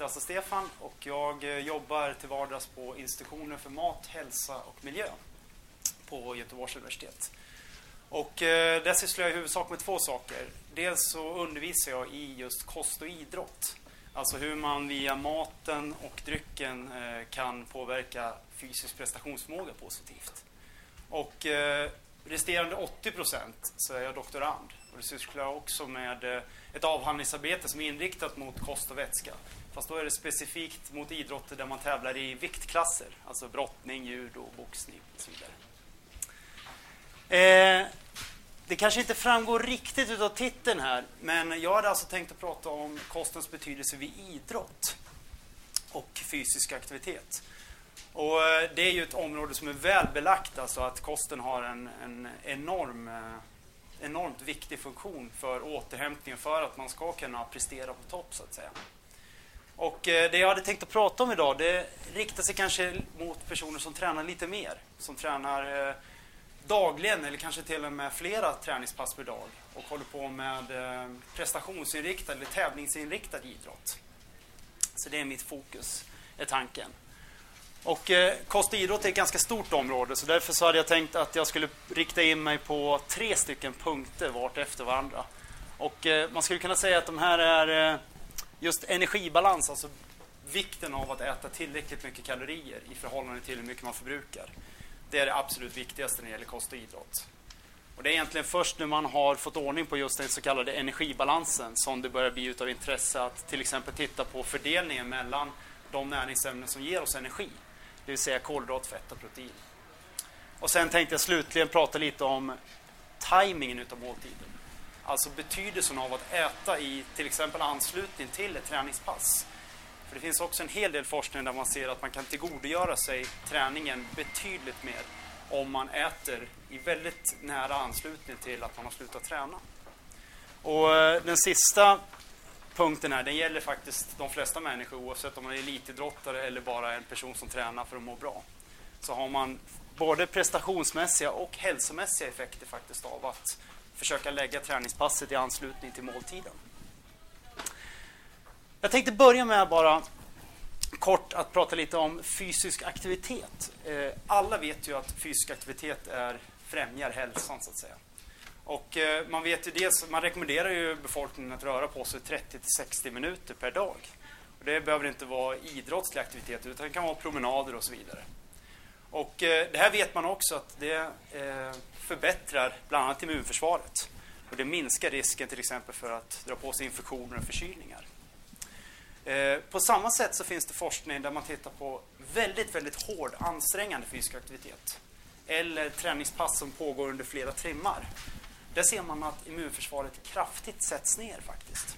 heter alltså Stefan och jag eh, jobbar till vardags på institutionen för mat, hälsa och miljö på Göteborgs universitet. Och eh, där sysslar jag i huvudsak med två saker. Dels så undervisar jag i just kost och idrott. Alltså hur man via maten och drycken eh, kan påverka fysisk prestationsförmåga positivt. Och eh, resterande 80 procent så är jag doktorand. Och det sysslar jag också med eh, ett avhandlingsarbete som är inriktat mot kost och vätska. Fast då är det specifikt mot idrotter där man tävlar i viktklasser. Alltså brottning, judo, boxning och så vidare. Eh, det kanske inte framgår riktigt av titeln här, men jag hade alltså tänkt att prata om kostens betydelse vid idrott och fysisk aktivitet. Och eh, det är ju ett område som är välbelagt, alltså att kosten har en, en enorm, eh, enormt viktig funktion för återhämtningen, för att man ska kunna prestera på topp, så att säga. Och eh, det jag hade tänkt att prata om idag, det riktar sig kanske mot personer som tränar lite mer, som tränar eh, dagligen eller kanske till och med flera träningspass per dag och håller på med eh, prestationsinriktad eller tävlingsinriktad idrott. Så det är mitt fokus, är tanken. Och eh, kost och idrott är ett ganska stort område så därför så hade jag tänkt att jag skulle rikta in mig på tre stycken punkter vart efter varandra. Och eh, man skulle kunna säga att de här är just energibalans, alltså vikten av att äta tillräckligt mycket kalorier i förhållande till hur mycket man förbrukar. Det är det absolut viktigaste när det gäller kost och idrott. Och det är egentligen först när man har fått ordning på just den så kallade energibalansen som det börjar bli utav intresse att till exempel titta på fördelningen mellan de näringsämnen som ger oss energi. Det vill säga kolhydrat, fett och protein. Och sen tänkte jag slutligen prata lite om tajmingen utav måltiden. Alltså betydelsen av att äta i till exempel anslutning till ett träningspass. För det finns också en hel del forskning där man ser att man kan tillgodogöra sig träningen betydligt mer om man äter i väldigt nära anslutning till att man har slutat träna. Och eh, den sista punkten här, den gäller faktiskt de flesta människor oavsett om man är elitidrottare eller bara en person som tränar för att må bra. Så har man både prestationsmässiga och hälsomässiga effekter faktiskt av att försöka lägga träningspasset i anslutning till måltiden. Jag tänkte börja med bara kort att prata lite om fysisk aktivitet. Eh, alla vet ju att fysisk aktivitet är, främjar hälsan så att säga. Och eh, man vet ju dels, man rekommenderar ju befolkningen att röra på sig 30 60 minuter per dag. Och det behöver inte vara idrottslig aktivitet utan det kan vara promenader och så vidare. Och eh, det här vet man också att det förbättrar bland annat immunförsvaret. Och det minskar risken till exempel för att dra på sig infektioner och förkylningar. Eh, på samma sätt så finns det forskning där man tittar på väldigt, väldigt hård, ansträngande fysisk aktivitet. Eller träningspass som pågår under flera timmar. Där ser man att immunförsvaret kraftigt sätts ner faktiskt.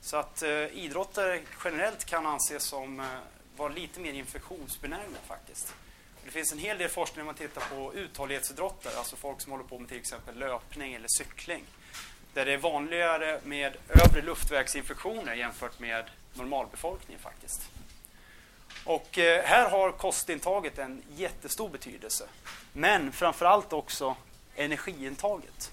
Så att eh, idrottare generellt kan anses som eh, vara lite mer infektionsbenägna faktiskt. Det finns en hel del forskning om man tittar på uthållighetsidrottare, alltså folk som håller på med till exempel löpning eller cykling. Där det är vanligare med övre luftvägsinfektioner jämfört med normalbefolkningen faktiskt. Och eh, här har kostintaget en jättestor betydelse. Men framförallt också energiintaget.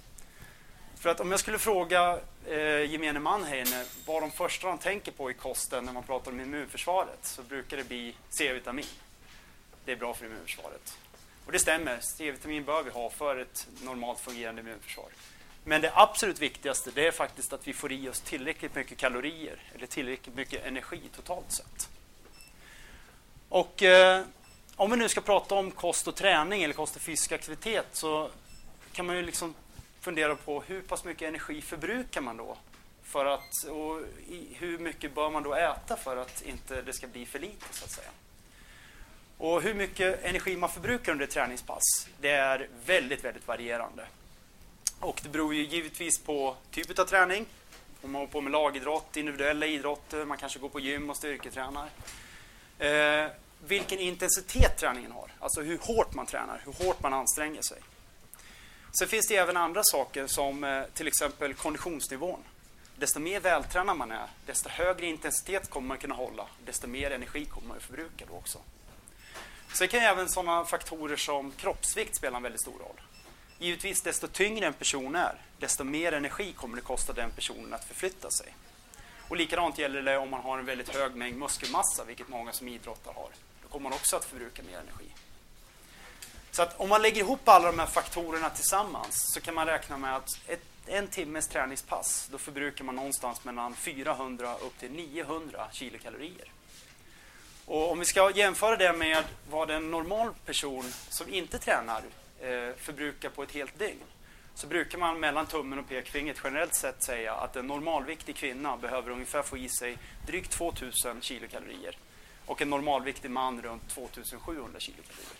För att om jag skulle fråga eh, gemene man här inne vad de första de tänker på i kosten när man pratar om immunförsvaret så brukar det bli C-vitamin. Det är bra för immunförsvaret. Och det stämmer, C-vitamin bör vi ha för ett normalt fungerande immunförsvar. Men det absolut viktigaste det är faktiskt att vi får i oss tillräckligt mycket kalorier eller tillräckligt mycket energi totalt sett. Och eh, om vi nu ska prata om kost och träning eller kost och fysisk aktivitet så kan man ju liksom fundera på hur pass mycket energi förbrukar man då? För att, och hur mycket bör man då äta för att inte det ska bli för lite så att säga? Och hur mycket energi man förbrukar under ett träningspass, det är väldigt, väldigt varierande. Och det beror ju givetvis på typ av träning. Om man håller på med lagidrott, individuella idrotter, man kanske går på gym och styrketränar. Eh, vilken intensitet träningen har, alltså hur hårt man tränar, hur hårt man anstränger sig. Sen finns det även andra saker som eh, till exempel konditionsnivån. Desto mer vältränad man är, desto högre intensitet kommer man kunna hålla, desto mer energi kommer man att förbruka då också. Sen kan även sådana faktorer som kroppsvikt spela en väldigt stor roll. Givetvis, desto tyngre en person är, desto mer energi kommer det kosta den personen att förflytta sig. Och Och likadant gäller det om man har en väldigt hög mängd muskelmassa, vilket många som idrottar har. Då kommer man också att förbruka mer energi. Så att om man lägger ihop alla de här faktorerna tillsammans så kan man räkna med att ett, en timmes träningspass, då förbrukar man någonstans mellan 400 upp till 900 kilokalorier. Och om vi ska jämföra det med vad en normal person som inte tränar eh, förbrukar på ett helt dygn så brukar man mellan tummen och pekfingret generellt sett säga att en normalviktig kvinna behöver ungefär få i sig drygt 2000 kilokalorier och en normalviktig man runt 2700 kilokalorier.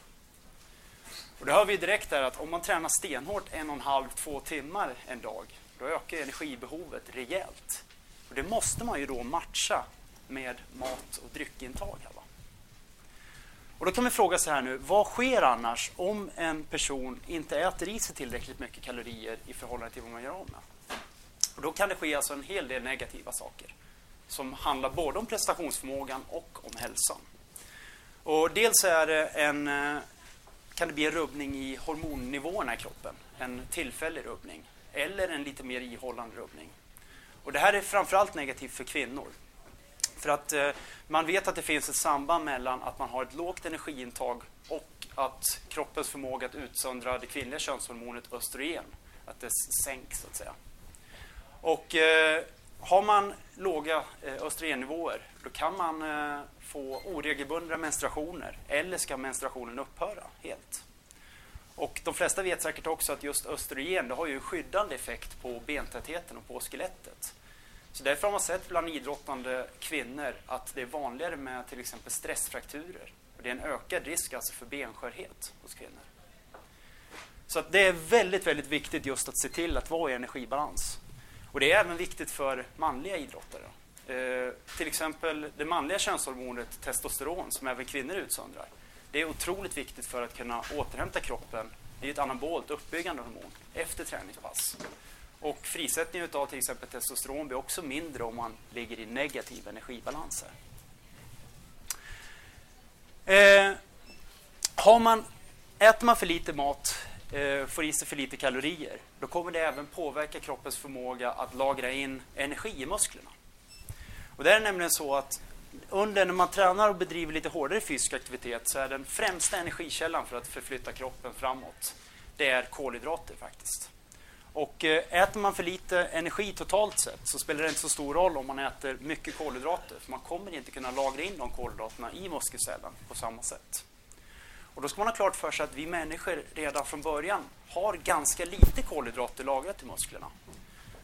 Och det hör vi direkt där att om man tränar stenhårt en och en halv, två timmar en dag, då ökar energibehovet rejält. Och det måste man ju då matcha med mat och dryckintag. Här, va? Och då kan vi fråga så här nu, vad sker annars om en person inte äter i sig tillräckligt mycket kalorier i förhållande till vad man gör av med? Och då kan det ske alltså en hel del negativa saker som handlar både om prestationsförmågan och om hälsan. Och dels är det en, eh, kan det bli en rubbning i hormonnivåerna i kroppen, en tillfällig rubbning, eller en lite mer ihållande rubbning. Och det här är framförallt negativt för kvinnor. För att eh, man vet att det finns ett samband mellan att man har ett lågt energiintag och att kroppens förmåga att utsöndra det kvinnliga könshormonet östrogen, att det sänks så att säga. Och eh, har man låga eh, östrogennivåer då kan man eh, få oregelbundna menstruationer eller ska menstruationen upphöra helt. Och de flesta vet säkert också att just östrogen det har ju skyddande effekt på bentätheten och på skelettet. Så därför har man sett bland idrottande kvinnor att det är vanligare med till exempel stressfrakturer. Och det är en ökad risk alltså för benskörhet hos kvinnor. Så att det är väldigt, väldigt viktigt just att se till att vara i energibalans. Och det är även viktigt för manliga idrottare. Eh, till exempel det manliga könshormonet testosteron, som även kvinnor utsöndrar. Det är otroligt viktigt för att kunna återhämta kroppen. Det är ett anabolt uppbyggande hormon efter träningspass. Och frisättningen av till exempel testosteron blir också mindre om man ligger i negativ energibalans. Eh, har man, äter man för lite mat, eh, får i sig för lite kalorier, då kommer det även påverka kroppens förmåga att lagra in energi i musklerna. Och det är nämligen så att under när man tränar och bedriver lite hårdare fysisk aktivitet så är den främsta energikällan för att förflytta kroppen framåt, det är kolhydrater faktiskt. Och eh, äter man för lite energi totalt sett så spelar det inte så stor roll om man äter mycket kolhydrater. För man kommer inte kunna lagra in de kolhydraterna i muskelcellen på samma sätt. Och då ska man ha klart för sig att vi människor redan från början har ganska lite kolhydrater lagrat i musklerna.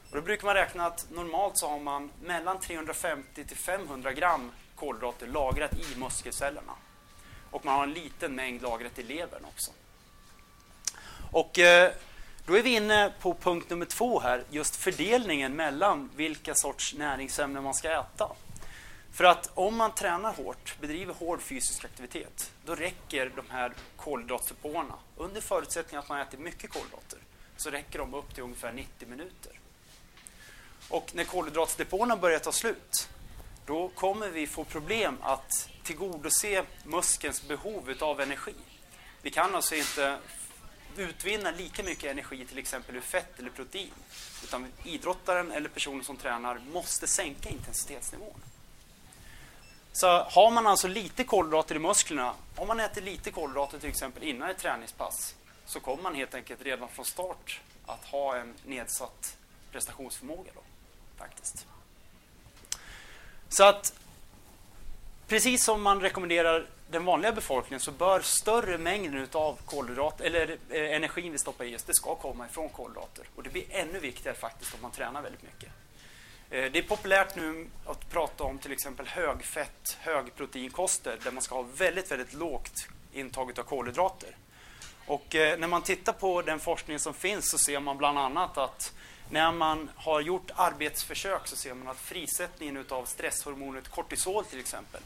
Och då brukar man räkna att normalt så har man mellan 350 till 500 gram kolhydrater lagrat i muskelcellerna. Och man har en liten mängd lagrat i levern också. Och eh, då är vi inne på punkt nummer två här, just fördelningen mellan vilka sorts näringsämnen man ska äta. För att om man tränar hårt, bedriver hård fysisk aktivitet, då räcker de här kolhydratdepåerna, under förutsättning att man äter mycket kolhydrater, så räcker de upp till ungefär 90 minuter. Och när kolhydratdepåerna börjar ta slut, då kommer vi få problem att tillgodose muskelns behov av energi. Vi kan alltså inte utvinna lika mycket energi till exempel ur fett eller protein. Utan idrottaren eller personen som tränar måste sänka intensitetsnivån. Så har man alltså lite kolhydrater i musklerna, om man äter lite kolhydrater till exempel innan ett träningspass, så kommer man helt enkelt redan från start att ha en nedsatt prestationsförmåga. Då, faktiskt. Så att precis som man rekommenderar den vanliga befolkningen så bör större mängden av kolhydrater, eller eh, energin vi stoppar i oss, det ska komma ifrån kolhydrater. Och det blir ännu viktigare faktiskt om man tränar väldigt mycket. Eh, det är populärt nu att prata om till exempel högfett, högproteinkoster där man ska ha väldigt, väldigt lågt intag av kolhydrater. Och eh, när man tittar på den forskning som finns så ser man bland annat att när man har gjort arbetsförsök så ser man att frisättningen av stresshormonet kortisol till exempel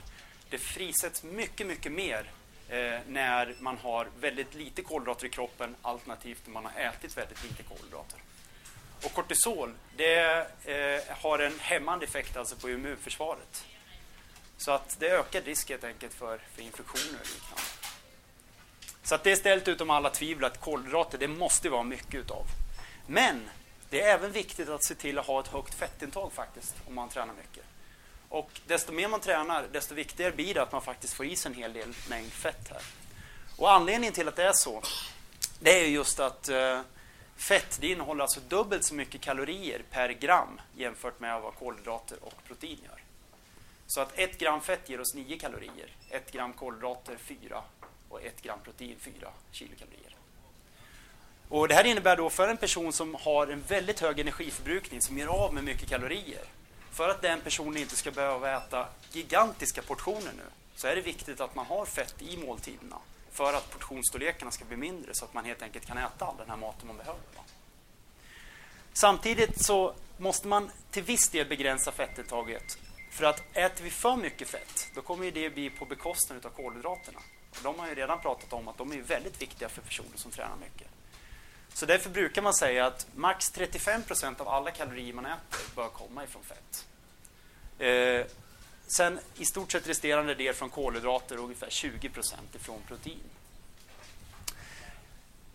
det frisätts mycket, mycket mer eh, när man har väldigt lite kolhydrater i kroppen alternativt när man har ätit väldigt lite kolhydrater. Och kortisol det eh, har en hämmande effekt alltså på immunförsvaret. Så att det ökar risken helt enkelt för, för infektioner och liknande. Så att det är ställt utom alla tvivel att kolhydrater det måste vara mycket utav. Men det är även viktigt att se till att ha ett högt fettintag faktiskt om man tränar mycket. Och desto mer man tränar, desto viktigare blir det att man faktiskt får i sig en hel del mängd fett här. Och anledningen till att det är så, det är just att eh, fett det innehåller alltså dubbelt så mycket kalorier per gram jämfört med vad kolhydrater och protein gör. Så att ett gram fett ger oss 9 kalorier, ett gram kolhydrater 4 och ett gram protein 4 kilokalorier. Och det här innebär då för en person som har en väldigt hög energiförbrukning, som ger av med mycket kalorier, för att den personen inte ska behöva äta gigantiska portioner nu, så är det viktigt att man har fett i måltiderna för att portionsstorlekarna ska bli mindre så att man helt enkelt kan äta all den här maten man behöver. Samtidigt så måste man till viss del begränsa fettintaget. För att äter vi för mycket fett, då kommer det bli på bekostnad av kolhydraterna. Och de har ju redan pratat om att de är väldigt viktiga för personer som tränar mycket. Så därför brukar man säga att max 35% av alla kalorier man äter bör komma ifrån fett. Eh, sen i stort sett resterande del från kolhydrater och ungefär 20% ifrån protein.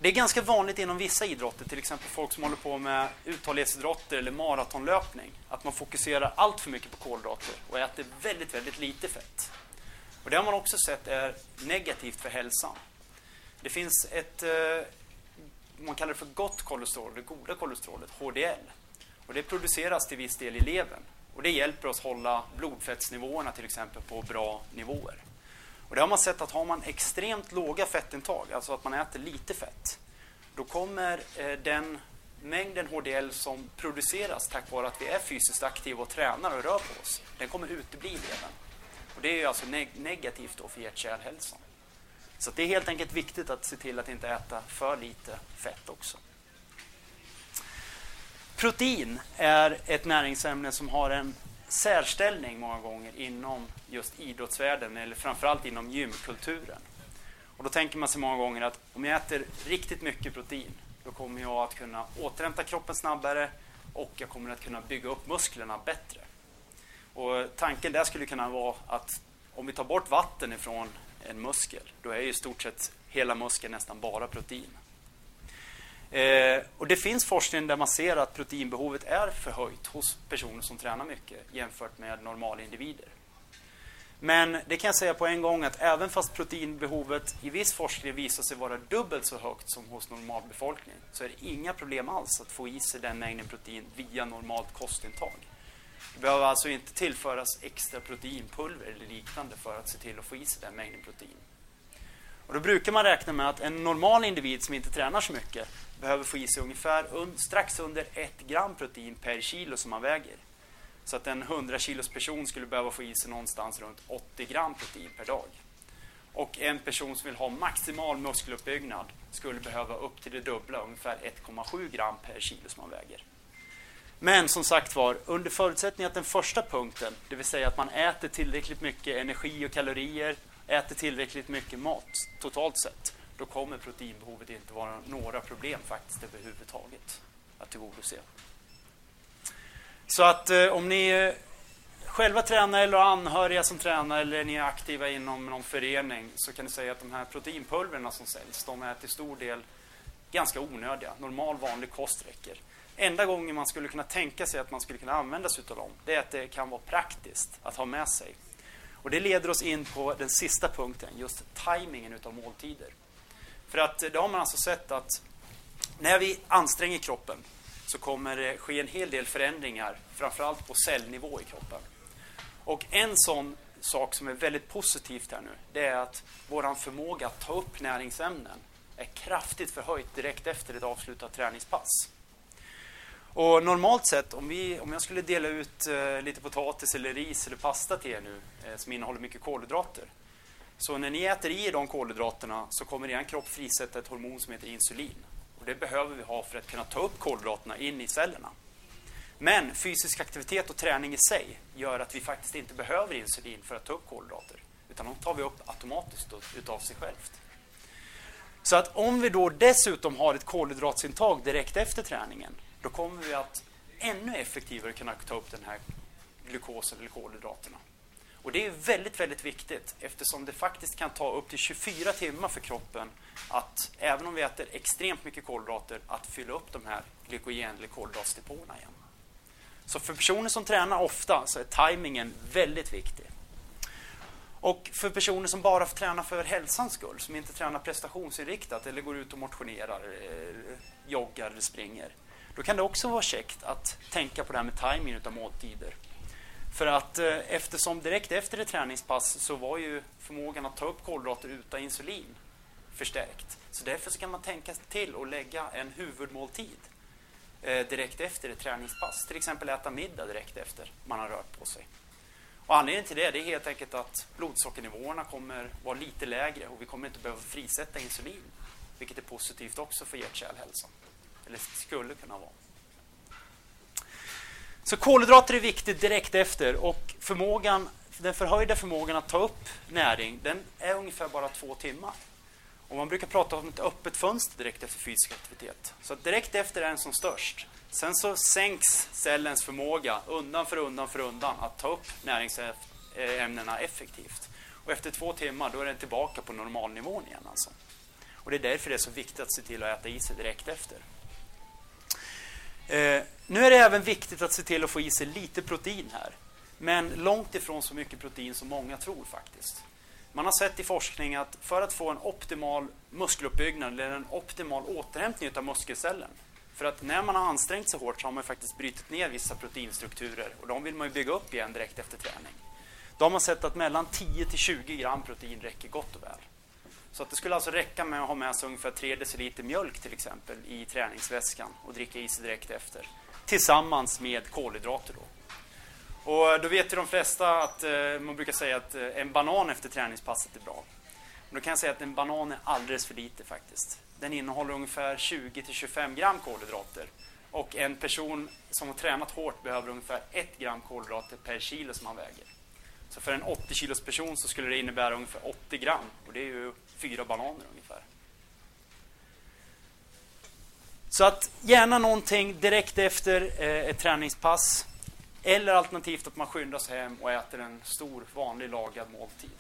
Det är ganska vanligt inom vissa idrotter, till exempel folk som håller på med uthållighetsidrotter eller maratonlöpning, att man fokuserar allt för mycket på kolhydrater och äter väldigt, väldigt lite fett. Och det har man också sett är negativt för hälsan. Det finns ett, eh, man kallar det för gott kolesterol, det goda kolesterolet, HDL. Och det produceras till viss del i levern. Och det hjälper oss hålla blodfettsnivåerna till exempel på bra nivåer. Och det har man sett att har man extremt låga fettintag, alltså att man äter lite fett, då kommer eh, den mängden HDL som produceras tack vare att vi är fysiskt aktiva och tränar och rör på oss, den kommer utebli i levern. Och det är alltså neg negativt då för hjärt-kärlhälsan. Så det är helt enkelt viktigt att se till att inte äta för lite fett också. Protein är ett näringsämne som har en särställning många gånger inom just idrottsvärlden eller framförallt inom gymkulturen. Och då tänker man sig många gånger att om jag äter riktigt mycket protein då kommer jag att kunna återhämta kroppen snabbare och jag kommer att kunna bygga upp musklerna bättre. Och tanken där skulle kunna vara att om vi tar bort vatten ifrån en muskel, då är ju i stort sett hela muskeln nästan bara protein. Eh, och det finns forskning där man ser att proteinbehovet är förhöjt hos personer som tränar mycket jämfört med normala individer. Men det kan jag säga på en gång att även fast proteinbehovet i viss forskning visar sig vara dubbelt så högt som hos normalbefolkningen så är det inga problem alls att få i sig den mängden protein via normalt kostintag. Det behöver alltså inte tillföras extra proteinpulver eller liknande för att se till att få i sig den mängden protein. Och då brukar man räkna med att en normal individ som inte tränar så mycket behöver få i sig ungefär un, strax under ett gram protein per kilo som man väger. Så att en 100 kilos person skulle behöva få i sig någonstans runt 80 gram protein per dag. Och en person som vill ha maximal muskeluppbyggnad skulle behöva upp till det dubbla, ungefär 1,7 gram per kilo som man väger. Men som sagt var, under förutsättning att den första punkten, det vill säga att man äter tillräckligt mycket energi och kalorier, äter tillräckligt mycket mat totalt sett, då kommer proteinbehovet inte vara några problem faktiskt överhuvudtaget att tillgodose. Så att eh, om ni eh, själva tränar eller har anhöriga som tränar eller ni är aktiva inom någon förening så kan ni säga att de här proteinpulverna som säljs, de är till stor del ganska onödiga. Normal vanlig kost räcker. Enda gången man skulle kunna tänka sig att man skulle kunna använda sig av dem, det är att det kan vara praktiskt att ha med sig. Och det leder oss in på den sista punkten, just tajmingen utav måltider. För att eh, det har man alltså sett att när vi anstränger kroppen så kommer det ske en hel del förändringar, framförallt på cellnivå i kroppen. Och en sån sak som är väldigt positivt här nu, det är att vår förmåga att ta upp näringsämnen är kraftigt förhöjt direkt efter ett avslutat träningspass. Och normalt sett, om, vi, om jag skulle dela ut eh, lite potatis eller ris eller pasta till er nu eh, som innehåller mycket kolhydrater. Så när ni äter i de kolhydraterna så kommer er kropp frisätta ett hormon som heter insulin. Och det behöver vi ha för att kunna ta upp kolhydraterna in i cellerna. Men fysisk aktivitet och träning i sig gör att vi faktiskt inte behöver insulin för att ta upp kolhydrater. Utan de tar vi upp automatiskt utav sig självt. Så att om vi då dessutom har ett kolhydratsintag direkt efter träningen då kommer vi att ännu effektivare kunna ta upp den här glukosen eller kolhydraterna. Och det är väldigt, väldigt viktigt eftersom det faktiskt kan ta upp till 24 timmar för kroppen att, även om vi äter extremt mycket kolhydrater, att fylla upp de här glykogen eller kolhydratdepåerna igen. Så för personer som tränar ofta så är tajmingen väldigt viktig. Och för personer som bara tränar för hälsans skull, som inte tränar prestationsinriktat eller går ut och motionerar, eh, joggar eller springer, då kan det också vara käckt att tänka på det här med timing av måltider. För att eh, eftersom direkt efter ett träningspass så var ju förmågan att ta upp kolhydrater utan insulin förstärkt. Så därför så kan man tänka till och lägga en huvudmåltid eh, direkt efter ett träningspass. Till exempel äta middag direkt efter man har rört på sig. Och anledningen till det, är helt enkelt att blodsockernivåerna kommer vara lite lägre och vi kommer inte behöva frisätta insulin. Vilket är positivt också för hjärt-kärlhälsan. Eller skulle kunna vara. Så kolhydrater är viktigt direkt efter och förmågan, den förhöjda förmågan att ta upp näring den är ungefär bara två timmar. Och man brukar prata om ett öppet fönster direkt efter fysisk aktivitet. Så direkt efter är den som störst. Sen så sänks cellens förmåga undan för undan för undan att ta upp näringsämnena effektivt. Och efter två timmar då är den tillbaka på normalnivån igen. Alltså. Och det är därför det är så viktigt att se till att äta i sig direkt efter. Eh, nu är det även viktigt att se till att få i sig lite protein här. Men långt ifrån så mycket protein som många tror faktiskt. Man har sett i forskning att för att få en optimal muskeluppbyggnad eller en optimal återhämtning av muskelcellen för att när man har ansträngt sig hårt så har man faktiskt brutit ner vissa proteinstrukturer och de vill man ju bygga upp igen direkt efter träning. Då har man sett att mellan 10 till 20 gram protein räcker gott och väl. Så att det skulle alltså räcka med att ha med sig ungefär 3 deciliter mjölk till exempel i träningsväskan och dricka i sig direkt efter. Tillsammans med kolhydrater då. Och eh, då vet ju de flesta att eh, man brukar säga att eh, en banan efter träningspasset är bra. Men då kan jag säga att en banan är alldeles för lite faktiskt. Den innehåller ungefär 20-25 gram kolhydrater. Och en person som har tränat hårt behöver ungefär 1 gram kolhydrater per kilo som han väger. Så för en 80 kilos person så skulle det innebära ungefär 80 gram. Och det är ju fyra bananer ungefär. Så att gärna någonting direkt efter eh, ett träningspass. Eller alternativt att man skyndar sig hem och äter en stor vanlig lagad måltid.